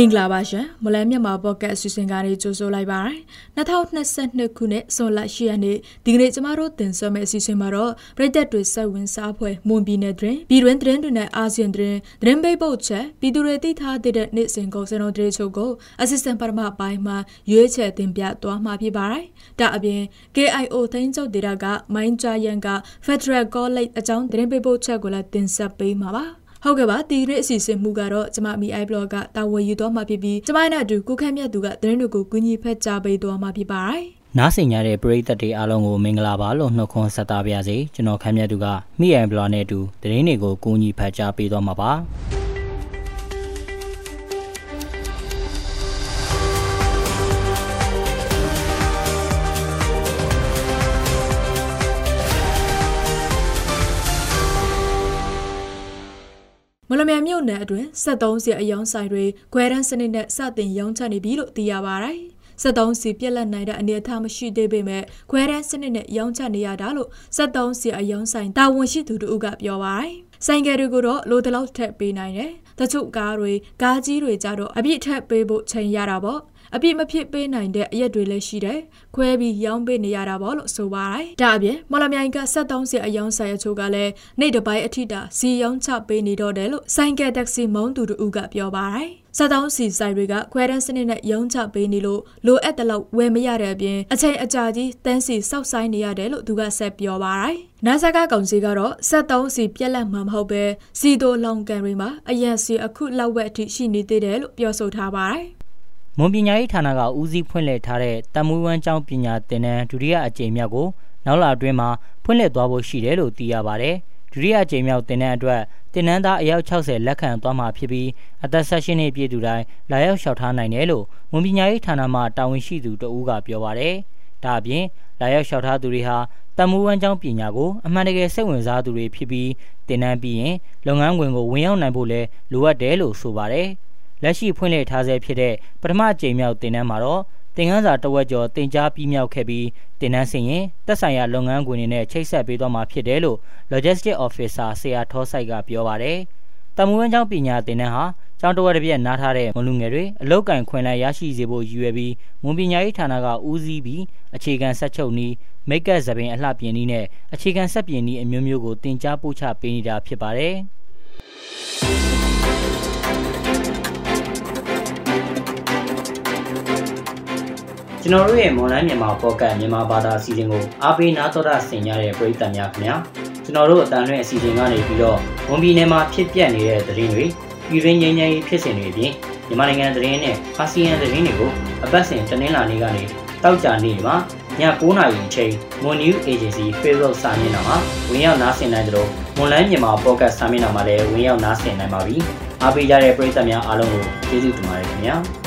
မင်္ဂလာပါရှင်မလဲမြန်မာပေါ့ကတ်အစီအစဉ်ကနေကြိုဆိုလိုက်ပါရစေ2022ခုနှစ်ဇွန်လ10ရက်နေ့ဒီကနေ့ကျမတို့တင်ဆက်မယ့်အစီအစဉ်မှာတော့ပြည်သက်တွေဆက်ဝင်စားဖွဲ့မွန်ပြည်နယ်တွင်ပြည်တွင်းသတင်းတွေနဲ့အာဆီယံသတင်းသတင်းပိတ်ပုတ်ချက်ပြည်သူတွေသိထားတဲ့နေ့စဉ်ကုန်စံတော်တွေချုပ်ကိုအစီအစဉ်ပထမပိုင်းမှာရွေးချယ်တင်ပြသွားမှာဖြစ်ပါတယ်ဒါအပြင် KIO သိန်းချုပ်ဒေတာကမိုင်းဂျာယန်က Federal College အကြောင်းသတင်းပိတ်ပုတ်ချက်ကိုလည်းတင်ဆက်ပေးမှာပါ ဟုတ်ကဲ့ပါဒီနေ့အစီအစဉ်မှုကတော့ကျမမီ i blog ကတာဝန်ယူသွားမှာဖြစ်ပြီးကျမနဲ့အတူကိုခန့်မြတ်သူကသတင်းတွေကိုကူညီဖက်ကြားပေးသွားမှာဖြစ်ပါတယ်နားဆင်ကြတဲ့ပရိသတ်တွေအားလုံးကိုမင်္ဂလာပါလို့နှုတ်ခွန်းဆက်သပါရစေကျွန်တော်ခမ်းမြတ်သူကမိ i blog နဲ့အတူသတင်းတွေကိုကူညီဖက်ကြားပေးသွားမှာပါ လမြိုင်မြို့နယ်အတွင်း73စီအယောင်ဆိုင်တွေခွဲတန်းစနစ်နဲ့စတင်ရောင်းချနေပြီလို့သိရပါတယ်။73စီပြက်လက်နိုင်တဲ့အနေအထားမရှိသေးပေမဲ့ခွဲတန်းစနစ်နဲ့ရောင်းချနေရတာလို့73စီအယောင်ဆိုင်တာဝန်ရှိသူတို့ကပြောပါတယ်။ဆိုင်ကယ်တွေကိုတော့လိုတလောက်ထက်ပေးနိုင်တယ်။တချို့ကားတွေကားကြီးတွေကြတော့အပြည့်ထက်ပေးဖို့ချိန်ရတာပေါ့ အပြည့်မဖြစ်ပေးနိုင်တဲ့အရက်တွေလည်းရှိတယ်။ခွဲပြီးရောင်းပေးနေရတာပေါ့လို့ဆိုပါတယ်။ဒါအပြင်မော်လမြိုင်က73စီအယောင်ဆိုင်အချို့ကလည်းနေ့တစ်ပိုင်းအထိတာစီရောင်းချပေးနေတော့တယ်လို့ဆိုင်ကယ်တက်ဆီမောင်းသူတို့ကပြောပါတယ်။စတောင်းစီဆိုင်တွေကခွဲတန်းစနစ်နဲ့ရုံးချပေးနေလို့လိုအပ်တဲ့လောက်ဝယ်မရတဲ့အပြင်အချိန်အကြာကြီးတန်းစီစောက်ဆိုင်နေရတယ်လို့သူကဆက်ပြောပါတယ်။နာဆာကကောင်စီကတော့ဆက်တုံးစီပြက်လက်မှာမဟုတ်ပဲစီတိုလောင်ကန်တွေမှာအရက်စီအခုလောက်ဝက်အထိရှိနေသေးတယ်လို့ပြောဆိုထားပါတယ်။ မွန်ပညာရေးဌာနကဦးစီးဖွင့်လှစ်ထားတဲ့တမူဝမ်းကျောင်းပညာသင်တန်းဒုတိယအကြိမ်မြောက်ကိုနောက်လအတွင်းမှာဖွင့်လှစ်သွားဖို့ရှိတယ်လို့သိရပါတယ်။ဒုတိယအကြိမ်မြောက်သင်တန်းအတွက်သင်တန်းသားအယောက်60လက်ခံသွားမှာဖြစ်ပြီးအသက်16နှစ်ပြည့်သူတိုင်းလာရောက်လျှောက်ထားနိုင်တယ်လို့မွန်ပညာရေးဌာနမှတာဝန်ရှိသူတဦးကပြောပါတယ်။ဒါအပြင်လာရောက်လျှောက်ထားသူတွေဟာတမူဝမ်းကျောင်းပညာကိုအမှန်တကယ်စိတ်ဝင်စားသူတွေဖြစ်ပြီးသင်တန်းပြီးရင်လုပ်ငန်းခွင်ကိုဝင်ရောက်နိုင်ဖို့လည်းလိုအပ်တယ်လို့ဆိုပါတယ်။ လက်ရှိဖွင့်လှစ်ထားဆဲဖြစ်တဲ့ပထမကြိမ်မြောက်တင်နန်းမှာတော့သင်ခန်းစာတဝက်ကျော်တင် जा ပြီးမြောက်ခဲ့ပြီးတင်နန်းစင်ရင်တက်ဆိုင်ရာလုပ်ငန်းခွင်တွေနဲ့ချိတ်ဆက်ပေးသွားမှာဖြစ်တယ်လို့ Logistic Officer ဆရာထောဆိုင်ကပြောပါတယ်။တမူဝန်းကျောင်းပညာတင်နန်းဟာကျောင်းတော်တစ်ပြက်နားထားတဲ့မလူငယ်တွေအလောက်ကင်ခွင်လန်းရရှိစေဖို့ရည်ရွယ်ပြီးမွန်ပညာရေးဌာနကဦးစီးပြီးအခြေခံဆက်ချုပ်နည်းမိတ်ကပ်သပင်အလှပြင်နည်းနဲ့အခြေခံဆက်ပြင်နည်းအမျိုးမျိုးကိုတင် जा ပို့ချပေးနေတာဖြစ်ပါတယ်။ ကျွန်တော်တို့ရဲ့မွန်လိုင်းမြန်မာပေါ့ကတ်မြန်မာဘာသာအစီအစဉ်ကိုအားပေးနားတော်တာဆင်ကြတဲ့ပရိသတ်များခင်ဗျာကျွန်တော်တို့အတန်လွှင့်အစီအစဉ်ကနေပြီးတော့ဝန်ပြည်နယ်မှာဖြစ်ပျက်နေတဲ့သတင်းတွေပြည်တွင်းငြိမ်းချမ်းရေးဖြစ်စဉ်တွေအပြင်မြန်မာနိုင်ငံသတင်းနဲ့အာဆီယံသတင်းတွေကိုအပတ်စဉ်တနင်္လာနေ့ကနေတောက်ကြနေ့မှာည9:00နာရီအချိန် Mon News Agency Facebook စာမျက်နှာမှာဝင်ရောက်နားဆင်နိုင်ကြလို့မွန်လိုင်းမြန်မာပေါ့ကတ်စာမျက်နှာမှာလည်းဝင်ရောက်နားဆင်နိုင်ပါပြီအားပေးကြတဲ့ပရိသတ်များအားလုံးကိုကျေးဇူးတင်ပါတယ်ခင်ဗျာ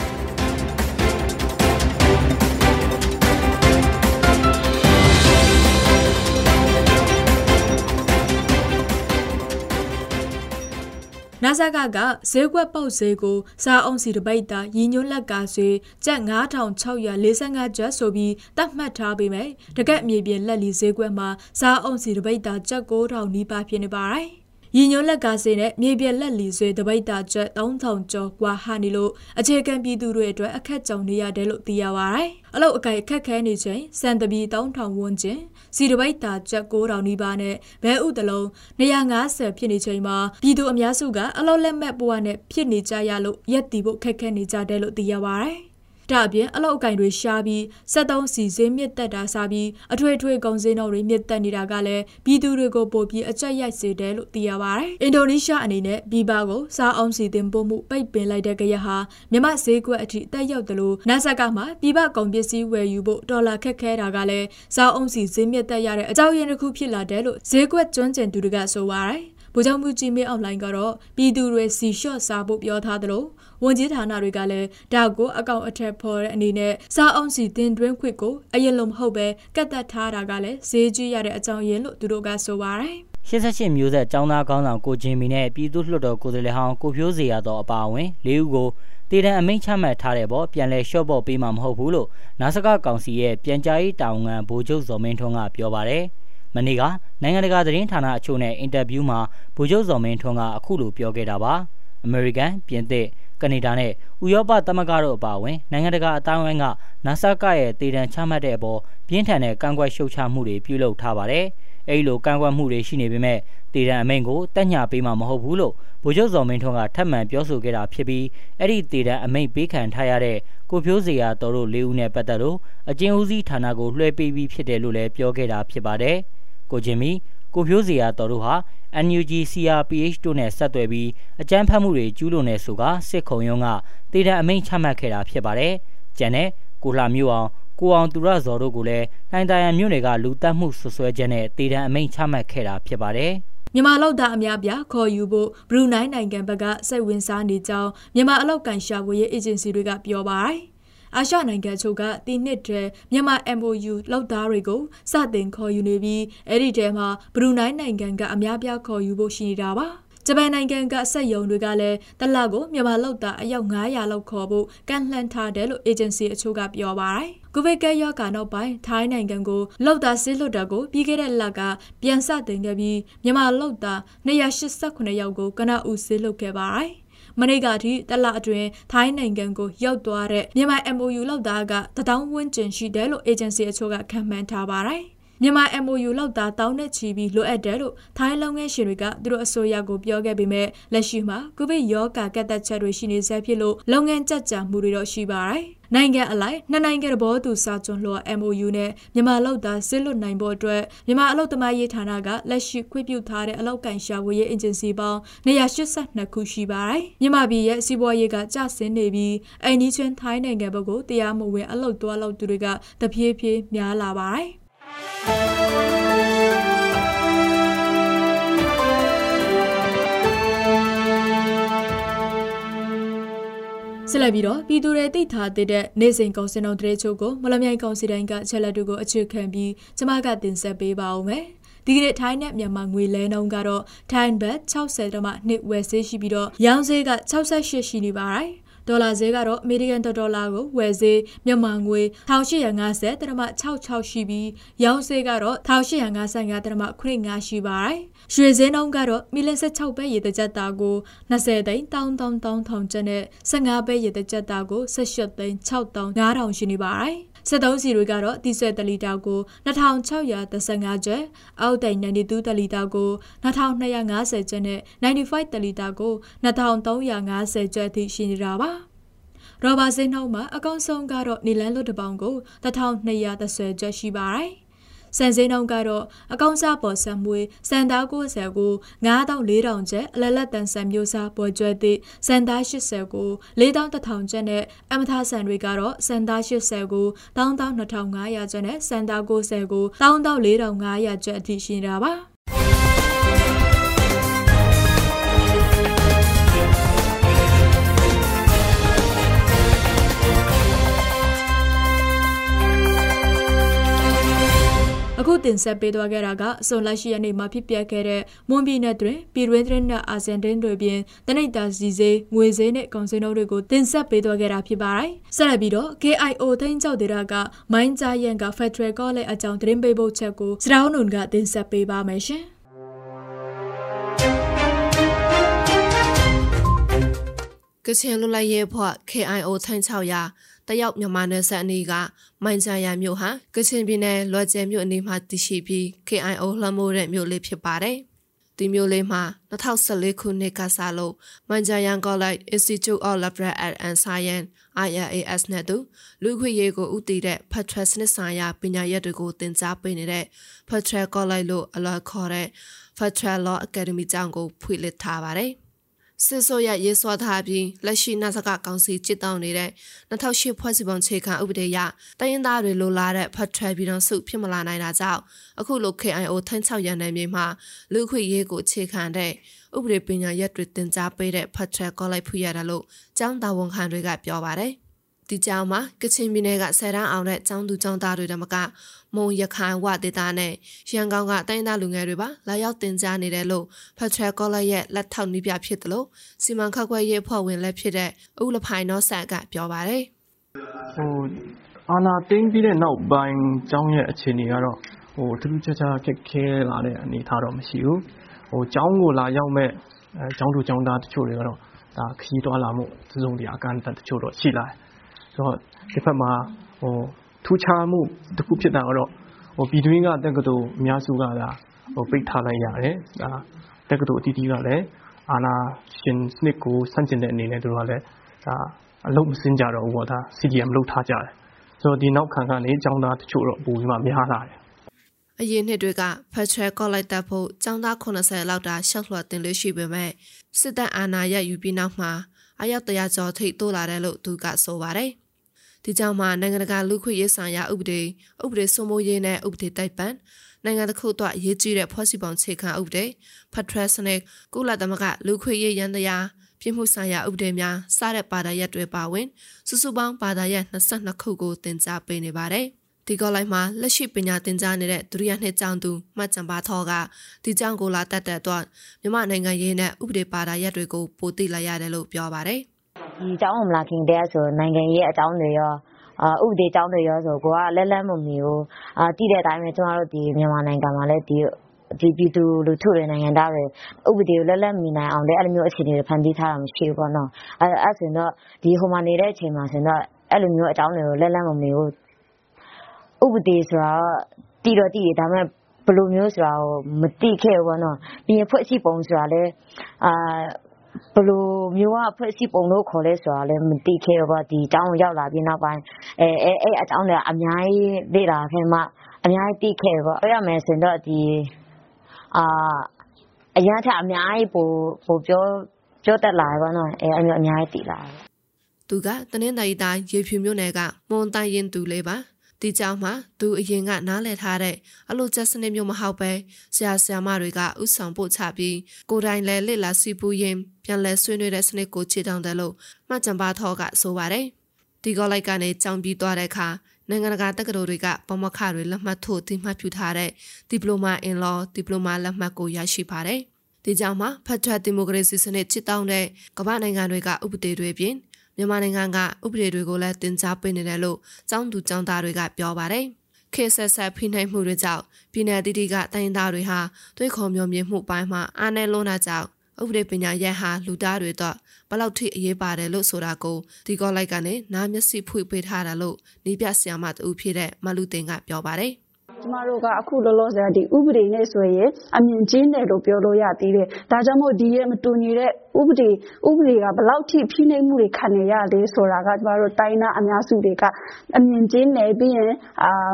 နာဆာကကဈေးကွက်ပေါက်ဈေးကိုစားအောင်စီတပိတ်တာရည်ညွှန်းလက်ကဆွေကျပ်9645ကျပ်ဆိုပြီးတတ်မှတ်ထားပေမဲ့တကက်မြေပြင်လက်လီဈေးကွက်မှာစားအောင်စီတပိတ်တာကျပ်9000နီးပါးဖြစ်နေပါတယ် ရည်ညွှန်းလက်ကားစင်းနဲ့မြေပြက်လက်လီဆွေတပိတ်တာကျပ်3000ကျော်กว่าဟာနေလို့အခြေခံပြည်သူတွေအတွက်အခက်ကြုံနေရတယ်လို့သိရပါတယ်။အလုတ်အကဲအခက်ခဲနေချိန်စံတပီ3000ဝန်းကျင်စီတပိတ်တာကျပ်9000နီးပါးနဲ့ဘဲဥတလုံး250ဖြစ်နေချိန်မှာပြည်သူအများစုကအလုတ်လက်မဲ့ဘဝနဲ့ဖြစ်နေကြရလို့ရက်တီဖို့ခက်ခဲနေကြတယ်လို့သိရပါတယ်။ ဒါအပြင်အလောက်အကင်တွေရှားပြီး73စီဈေးမြင့်တက်တာစားပြီးအထွေထွေကုန်စည်နှုန်းတွေမြင့်တက်နေတာကလည်းပြည်သူတွေကိုပိုပြီးအကြက်ရိုက်စေတယ်လို့သိရပါတယ်။အင်ဒိုနီးရှားအနေနဲ့ဘီဘာကိုစားအောင်စီတင်ပို့မှုပိတ်ပင်လိုက်တဲ့ကြရဟာမြမဈေးကွက်အထိတက်ရောက်တယ်လို့နာဆက်ကမှပြည်ပကုန်ပစ္စည်းဝယ်ယူဖို့ဒေါ်လာခက်ခဲတာကလည်းစားအောင်စီဈေးမြင့်တက်ရတဲ့အကြောင်းရင်းတစ်ခုဖြစ်လာတယ်လို့ဈေးကွက်ကျွမ်းကျင်သူတွေကဆိုပါတယ်။ ဗိုလ်ချုပ်မှုကြီးမင်းအွန်လိုင်းကတော့ပြည်သူတွေစီလျှော့စားဖို့ပြောထားသလိုဝန်ကြီးဌာနတွေကလည်းဒါကိုအကောင့်အထက်ဖော်တဲ့အနေနဲ့စားအောင်စီတင်တွင်းခွင့်ကိုအရင်လိုမဟုတ်ပဲကတ်သက်ထားတာကလည်းဈေးကြီးရတဲ့အကြောင်းရင်းလို့သူတို့ကဆိုပါတယ်88မျိုးဆက်ចောင်းသားကောင်းဆောင်ကိုချင်းမီနဲ့ပြည်သူ့လွှတ်တော်ကိုယ်စားလှယ်ဟောင်းကိုဖြိုးစေရတော့အပါအဝင်၄ဦးကိုတည်တံအမိန့်ချမှတ်ထားတဲ့ပေါ့ပြန်လဲလျှော့ပေါ့ပေးမှာမဟုတ်ဘူးလို့နာစကကောင်စီရဲ့ပြန်ကြားရေးတာဝန်ခံဗိုလ်ချုပ်ဇော်မင်းထွန်းကပြောပါတယ်။မနေ့က နိုင်ငံတကာသတင်းဌာနအချို့နဲ့အင်တာဗျူးမှာဗိုလ်ချုပ်ဇော်မင်းထွန်းကအခုလိုပြောခဲ့တာပါ။ American ပြင်သစ်ကကနေဒါနဲ့ဥရောပသမဂ္ဂတို့အပါအဝင်နိုင်ငံတကာအတိုင်းအဝိုင်းကနာဆာကရဲ့တည်တံချမှတ်တဲ့အပေါ်ပြင်းထန်တဲ့ကန့်ကွက်ရှုတ်ချမှုတွေပြုလုပ်ထားပါတယ်။အဲဒီလိုကန့်ကွက်မှုတွေရှိနေပေမဲ့တည်တံအမိန့်ကိုတက်ညာပေးမှာမဟုတ်ဘူးလို့ဗိုလ်ချုပ်စော်မင်းထွန်းကထပ်မံပြောဆိုခဲ့တာဖြစ်ပြီးအဲ့ဒီတည်တံအမိန့်ပေးခံထားရတဲ့ကိုဖြိုးစရာတော်တို့လေးဦးနဲ့ပတ်သက်လို့အကျဉ်းဦးစီးဌာနကိုလွှဲပေးပြီးဖြစ်တယ်လို့လည်းပြောခဲ့တာဖြစ်ပါတယ်။ ကိုချင်းမီကိုဖြိုးစရာတော်တို့ဟာ NUG CRPH တို့နဲ့ဆက်သွယ်ပြီးအကြမ်းဖက်မှုတွေကျူးလွန်နေဆိုကစစ်ခုံရုံးကတည်တဲ့အမိန့်ချမှတ်ခဲ့တာဖြစ်ပါတယ်။ကျန်တဲ့ကိုလှမျိုးအောင်ကိုအောင်သူရဇော်တို့ကိုလည်းနိုင်တရန်မြို့နယ်ကလူတက်မှုဆွဆွဲချက်နဲ့တည်တဲ့အမိန့်ချမှတ်ခဲ့တာဖြစ်ပါတယ်။မြန်မာလောက်သားအများပြခေါ်ယူဖို့ဘရူနိုင်းနိုင်ငံဘက်ကစိတ်ဝင်စားနေကြောင်းမြန်မာအလောက်ကန်ရှာဖွေရေးအေဂျင်စီတွေကပြောပါတယ်။ အာရှနိုင်ငံချုပ်ကဒီနှစ်တည်းမြန်မာ MOU လောက်သားတွေကိုစတင်ခေါ်ယူနေပြီးအဲ့ဒီတဲမှာဘရူနိုင်းနိုင်ငံကအများပြားခေါ်ယူဖို့ရှိနေတာပါဂျပန်နိုင်ငံကစက်ယုံတွေကလည်းတလကိုမြန်မာလောက်သားအယောက်900လောက်ခေါ်ဖို့ကန့်လှန့်ထားတယ်လို့အေဂျင်စီအချို့ကပြောပါတယ်။ကိုဗစ်ကရောဂါနောက်ပိုင်းထိုင်းနိုင်ငံကိုလောက်သားစစ်လွတ်တာကိုပြီးခဲ့တဲ့လကပြန်စတင်ခဲ့ပြီးမြန်မာလောက်သား289ယောက်ကိုကနအူစစ်လွတ်ခဲ့ပါတယ်။ မနေ့ကထိတလအတွင်းထိုင်းနိုင်ငံကိုရောက်သွားတဲ့မြန်မာ MOU လောက်သားကတထောင်ဝန်းကျင်ရှိတယ်လို့ agency အချို့ကခန့်မှန်းထားပါတယ် မြန်မာ MOU လောက်သားတောင်းနဲ့ချီပြီးလိုအပ်တယ်လို့ထိုင်းလုပ်ငန်းရှင်တွေကသူတို့အစိုးရကိုပြောခဲ့ပေမဲ့လက်ရှိမှာကိုဗစ်ရောဂါကတ်သက်ချက်တွေရှိနေဆဲဖြစ်လို့လုပ်ငန်းကြက်ကြမှုတွေတော့ရှိပါတယ်။နိုင်ငံအလိုက်နှစ်နိုင်ငံသဘောတူစာချုပ်လွှာ MOU နဲ့မြန်မာလောက်သားစစ်လွတ်နိုင်ဖို့အတွက်မြန်မာအလုပ်သမားရေးဌာနကလက်ရှိခွင့်ပြုထားတဲ့အလောက်ကန်ရှာဝေးရေးအင်ဂျင်စီပေါင်း182ခုရှိပါတယ်။မြန်မာပြည်ရဲ့စီးပွားရေးကကျဆင်းနေပြီးအိန္ဒိချွန်းထိုင်းနိုင်ငံဘက်ကိုတရားမဝင်အလုပ်သွားလုပ်သူတွေကတပြေးပြေးများလာပါတယ်။ ဆက်လက်ပြီးတော့ပြည်သူတွေသိထားတဲ့နေစဉ်ကောင်စင်တော်တရေချို့ကိုမလမြိုင်ကောင်စီတိုင်းကချက်လက်တို့ကိုအခြေခံပြီးကျမကတင်ဆက်ပေးပါဦးမယ်။ဒီကနေ့ထိုင်းနဲ့မြန်မာငွေလဲနှုန်းကတော့ထိုင်းဘတ်60တမနှစ်ဝယ်ဆေးရှိပြီးတော့ရောင်းဈေးက68ရှိနေပါတယ်။ ဒေါ်လာဈေးကတော့အမေရိကန်ဒေါ်လာကိုဝယ်ဈေးမြန်မာငွေ1850တရမ66ရှိပြီးရောင်းဈေးကတော့1855တရမ95ရှိပါတယ်။ရွှေဈေးနှုန်းကတော့မီလ16ပဲရေတကြက်တာကို20သိန်းတောင်းတောင်းတောင်းထောင်ကျပ်နဲ့15ပဲရေတကြက်တာကို18သိန်း6တောင်း9000ရှိနေပါတယ်။ စစ်သုံးစီတွေကတော့တီဆွဲတလီတာကို2635ကျပ်အောက်တိုင်92တလီတာကို2250ကျပ်နဲ့95တလီတာကို2350ကျပ်အထိရှိနေတာပါရောဘာစိနှုံးမှာအကောင်ဆုံးကတော့နီလန်လွတ်တပေါင်းကို1230ကျပ်ရှိပါတယ် စံစင်းနှုန်းကတော့အကောင်စားပေါ်ဆံမွေးစံသား90ကို9400ကျပ်အလလက်တန်ဆံမျိုးစားပေါ်ကျွဲသည့်စံသား80ကို4100ကျပ်နဲ့အမထာဆံတွေကတော့စံသား80ကို12500ကျပ်နဲ့စံသား90ကို14500ကျပ်အထိရှိနေတာပါ အခုတင်ဆက်ပေးသွားခဲ့တာကအစုံလက်ရှိရနေမှာဖြစ်ပျက်ခဲ့တဲ့မွန်ပြည်နယ်တွင်ပြည်တွင်းသတင်းနဲ့အာဇန်တင်းတွေပြင်တနိတာစီစေးငွေစေးနဲ့ကောင်စင်းတို့တွေကိုတင်ဆက်ပေးသွားခဲ့တာဖြစ်ပါတယ်။ဆက်လက်ပြီးတော့ KIO သိန်းကျောက်ဒေတာကမိုင်းကြားရန်က Federal College အကြောင်းသတင်းပေးပို့ချက်ကိုစတောင်းနုံကတင်ဆက်ပေးပါမယ်ရှင်။ကချင်လွတ်လပ်ရေးဖွဲ့ KIO ထိုင်း6ရာ တယောက်မြန်မာနယ်စပ်အနီးကမိုင်ဂျာယာမြို့ဟာကချင်ပြည်နယ်လွယ်ကျဲမြို့အနီးမှာတည်ရှိပြီး KIO လှမ်းမိုးတဲ့မြို့လေးဖြစ်ပါတယ်။ဒီမြို့လေးမှာ2014ခုနှစ်ကစလို့မန်ဂျာယန်ကောလိပ် Institute of Liberal Arts and Science IRAS နဲ့တူလူခွေရေးကိုဥတည်တဲ့ Federal စနစ်ဆိုင်ရာပညာရပ်တွေကိုသင်ကြားပေးနေတဲ့ Federal College လို့အလွယ်ခေါ်တဲ့ Federal Law Academy ကျောင်းကိုဖွင့်လှစ်ထားပါတယ်။ စစ်ဆိုးရရေးဆွာထားပြီးလက်ရှိနာဆကကောင်စီကြစ်တောင်းနေတဲ့2008ဖွဲ့စည်းပုံခြေခံဥပဒေအရတိုင်းရင်းသားတွေလိုလားတဲ့ဖတ်ထွယ်ပြည်တော်စုဖြစ်မလာနိုင်တာကြောင့်အခုလို KIO ထန်း6ရန်နယ်မြေမှာလူခွေရေးကိုခြေခံတဲ့ဥပဒေပညာရပ်တွေတင် जा ပေးတဲ့ဖတ်ထွယ်ကောလိုက်ဖွရတာလို့ကျောင်းသားဝန်ခံတွေကပြောပါတယ် ဒီကြောင်မှာကချင်ပြည်နယ်ကဆယ်တန်းအောင်တဲ့ကျောင်းသူကျောင်းသားတွေတမကမုံရခိုင်ဝဒေတာနဲ့ရန်ကုန်ကတိုင်းသားလူငယ်တွေပါလာရောက်တင် जा နေတယ်လို့ဖက်ထရယ်ကောလိပ်ရဲ့လက်ထောက်နှီးပြဖြစ်တယ်လို့စီမံခန့်ခွဲရေးဖွဲ့ဝင်လည်းဖြစ်တဲ့ဥလဖိုင်နောဆက်ကပြောပါတယ်ဟိုအာနာတင်းပြီးတဲ့နောက်ပိုင်းကျောင်းရဲ့အခြေအနေကတော့ဟိုထူးထူးခြားခြားခက်ခဲလာတဲ့အနေအထားတော့မရှိဘူးဟိုကျောင်းကိုလာရောက်မဲ့အဲကျောင်းသူကျောင်းသားတချို့တွေကတော့ဒါခရီးသွားလာမှုစုံတရာအကန့်အသတ်တချို့တော့ရှိလာတယ် ဆိုတော့ဒီဘက်မှာဟိုထူးခြားမှုတစ်ခုဖြစ်တာကတော့ဟိုပြည်တွင်းကတက္ကသိုလ်အများစုကဒါဟိုပိတ်ထားလိုက်ရတယ်ဒါတက္ကသိုလ်အသီးသီးကလည်းအာနာရှင်စနစ်ကိုဆန့်ကျင်တဲ့အနေနဲ့တို့ကလည်းဒါအလုပ်မစင်ကြတော့ဘူးပေါ့ဒါ CDM လုပ်ထားကြတယ်ဆိုတော့ဒီနောက်ခံကနေចောင်းသားတချို့တော့ပိုပြီးမှများလာတယ်အရင်နှစ်တွေကဖက်ထရယ်ကော့လိုက်တက်ဖို့ចောင်းသား80လောက်တာရှောက်လွှတ်တင်လို့ရှိပေမဲ့စစ်တပ်အာဏာရယူပြီးနောက်မှာအယောက်တရာကျော်ထိတိုးလာတယ်လို့သူကဆိုပါတယ်။ ဒီကြောင့်မှနိုင်ငံတကာလူခွင့်ရေးဆိုင်ရာဥပဒေဥပဒေစိုးမိုးရေးနဲ့ဥပဒေတိုက်ပန်နိုင်ငံတစ်ခုအတွက်အရေးကြီးတဲ့ဖွဲ့စည်းပုံခြေခံဥပဒေဖက်ထရယ်စနစ်ကုလသမဂ္ဂလူခွင့်ရေးရန်တရားပြည်မှုဆိုင်ရာဥပဒေများစတဲ့ပါဒရက်တွေပါဝင်စုစုပေါင်းပါဒရက်22ခုကိုတင် जा ပေးနေပါတယ်။ဒီကောလိုက်မှာလက်ရှိပညာသင်ကြားနေတဲ့ဒုတိယနှစ်ကျောင်းသူမှတ်ကြံပါထောကဒီကျောင်းကိုလာတက်တဲ့အတွက်မြမနိုင်ငံရေးနဲ့ဥပဒေပါဒရက်တွေကိုပိုသိလိုက်ရတယ်လို့ပြောပါတယ်။ ဒီကျောင်းကို မလာခင်တည်းဆို နိုင်ငံရေး အကြောင်းတွေရောအာဥပဒေကျောင်းတွေရောဆို ကိုကလက်လက်မမီဘူးအာတည်တဲ့အတိုင်းပဲ ကျွန်တော်တို့ဒီမြန်မာနိုင်ငံမှာလည်းဒီဒီပြည်သူလူထုတွေ နိုင်ငံသားတွေ ဥပဒေကို လက်လက်မီနိုင်အောင်လည်းအဲ့လိုမျိုး အခြေအနေတွေ ဖန်တီးထားတာ မရှိဘူးပေါ့နော်အဲ့အဲ့ဆိုတော့ဒီဟိုမှာနေတဲ့အချိန်မှာဆိုတော့ အဲ့လိုမျိုး အကြောင်းတွေကို လက်လက်မမီဘူး ဥပဒေဆိုတာတည်တော့တည်တယ် ဒါပေမဲ့ ဘယ်လိုမျိုးဆိုတာကို မသိခဲ့ဘူးပေါ့နော်ပြီးရင်ဖွဲ့စည်းပုံဆိုတာလည်းအာ ဘယ်လိုမျိုးက ဖွဲ့စည်းပုံလို့ ခေါ်လဲဆိုတာလည်း မသိခဲ့ဘူးပေါ့ဒီအကြောင်းရောက်လာပြီးနောက်ပိုင်း အဲအဲအဲအကြောင်းတွေအများကြီး လေ့လာခဲ့မှ အများကြီး သိခဲ့ပေါ့ ပြောရမယ်ဆိုတော့ဒီအာအရာထအများကြီး ပိုပိုပြောပြောတတ်လာပါတော့အဲအမျိုး အများကြီးတည်လာသူက တနင်္သာရီတိုင်း ရေဖြူမြို့နယ်က မွန်တိုင်ရင်သူလေးပါ ဒီကြောင့်မှသူအရင်ကနားလည်ထားတဲ့အလိုချက်စနစ်မျိုးမဟုတ်ပဲဆရာဆရာမတွေကဥဆောင်ပို့ချပြီးကိုယ်တိုင်လည်းလစ်လာစီပူရင်ပြန်လဲဆွေးနွေးတဲ့စနစ်ကိုခြေတောင်တယ်လို့မှကြံပါထောကဆိုပါတယ်ဒီကောလိုက်ကနေကြောင်ပြီးသွားတဲ့အခါနိုင်ငံတကာတက္ကသိုလ်တွေကပမခတွေလက်မှတ်ထိုးတိမှတ်ပြုထားတဲ့ Diploma in Law Diploma လက်မှတ်ကိုရရှိပါတယ်။ဒီကြောင့်မှဖက်ထရဒီမိုကရေစီစနစ်ချစ်တောင်းတဲ့ကမ္ဘာနိုင်ငံတွေကဥပဒေတွေပြင် မြန်မာနိုင်ငံကဥပဒေတွေကိုလည်းတင် जा ပေးနေတယ်လို့ចောင်းသူចောင်းသားတွေကပြောပါတယ်။ခေဆက်ဆက်ဖိနှိပ်မှုတွေကြောင့်ပြည်내တတိကတိုင်းသားတွေဟာတွေးခေါ်မျှော်မြင်မှုပိုင်းမှာအားနည်းလွန်းတာကြောင့်ဥပဒေပညာရပ်ဟာလူသားတွေတော့ဘလောက်ထိအရေးပါတယ်လို့ဆိုတာကိုဒီကောလိုက်ကနေနားမျက်စိဖွင့်ပေးထားတာလို့နီးပြဆရာမတူဖြစ်တဲ့မလူတင်ကပြောပါတယ် ကျမတို့က အခုလောလောဆယ် ဥပဒေနဲ့ဆိုရင် အမြင်ကျဉ်းတယ်လို့ ပြောလို့ရသေးတယ်။ဒါကြောင့်မို့ ဒီနဲ့မတူညီတဲ့ ဥပဒေက ဘယ်လောက်အထိ ဖိနှိပ်မှုတွေ ခံနေရသလဲဆိုတာက ကျမတို့ တိုင်းရင်းသားအများစုတွေက အမြင်ကျဉ်းတယ်၊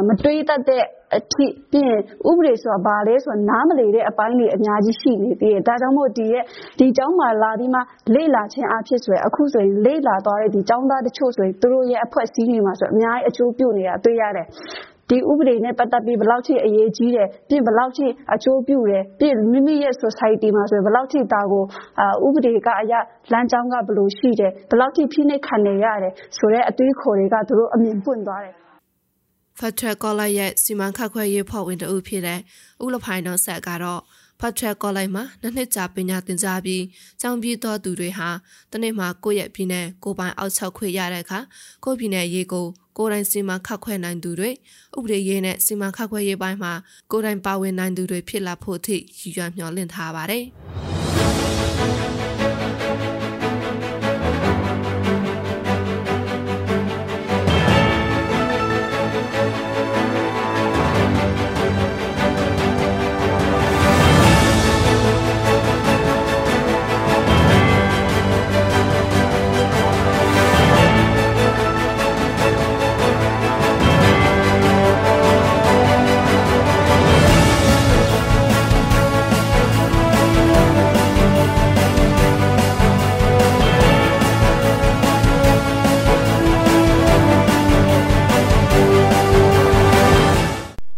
မတွေးတတ်တဲ့အထိ၊ဥပဒေဆိုတာ ဘာလဲဆိုတာကို နားမလည်တဲ့အပိုင်းတွေ အများကြီး ရှိနေသေးတယ်။ဒါကြောင့်မို့ ဒီကျောင်းမှာလာပြီးမှ လေ့လာခြင်းအားဖြင့် အခုဆိုရင် လေ့လာသွားတဲ့ ကျောင်းသားတချို့ဆိုရင် သူတို့ရဲ့ အဖွဲ့အစည်းတွေမှာ အများကြီး အကျိုးပြုနေတာကို တွေ့ရတယ်။ ဒီဥပဒေနဲ့ ပတ်သက်ပြီး ဘယ်လောက်ထိ အရေးကြီးတယ် ပြင် ဘယ်လောက်ထိ အကျိုးပြုတယ်ပြင်မိမိရဲ့ society မှာဆိုရင်ဘယ်လောက်ထိ ဒါကို ဥပဒေကအရာလမ်းကြောင်းက ဘယ်လိုရှိတယ် ဘယ်လောက်ထိ ဖိနှိပ်ခံနေရတယ်ဆိုတဲ့ အတွေးခေါ်တွေက သူတို့ အမြင်ပွင့်သွားတယ်ဖတ်ထရက်ကောလိုက်ရဲ့ စီမံခန့်ခွဲရေးဖော်ဝင်တူဖြစ်တဲ့ ဦးလဖိုင်တော်ဆက်ကတော့ဖတ်ထရက်ကောလိုက်မှာ နှစ်နှစ်ကြာ ပညာသင်ကြားပြီး ကျောင်းပြီးတော်သူတွေဟာ တနေ့မှာ ကိုယ့်ရဲ့ပြည်နယ် ကိုပိုင်အောက်ချုပ်ခွေရတဲ့အခါ ကိုယ့်ပြည်နယ်ရေးကို ကိုယ်တိုင်စီမံခန့်ခွဲနိုင်သူတွေဥပဒေရေးနဲ့စီမံခန့်ခွဲရေးပိုင်းမှာကိုယ်တိုင်ပါဝင်နိုင်သူတွေဖြစ်လာဖို့အထိရည်ရွယ်မျှော်လင့်ထားပါတယ်။။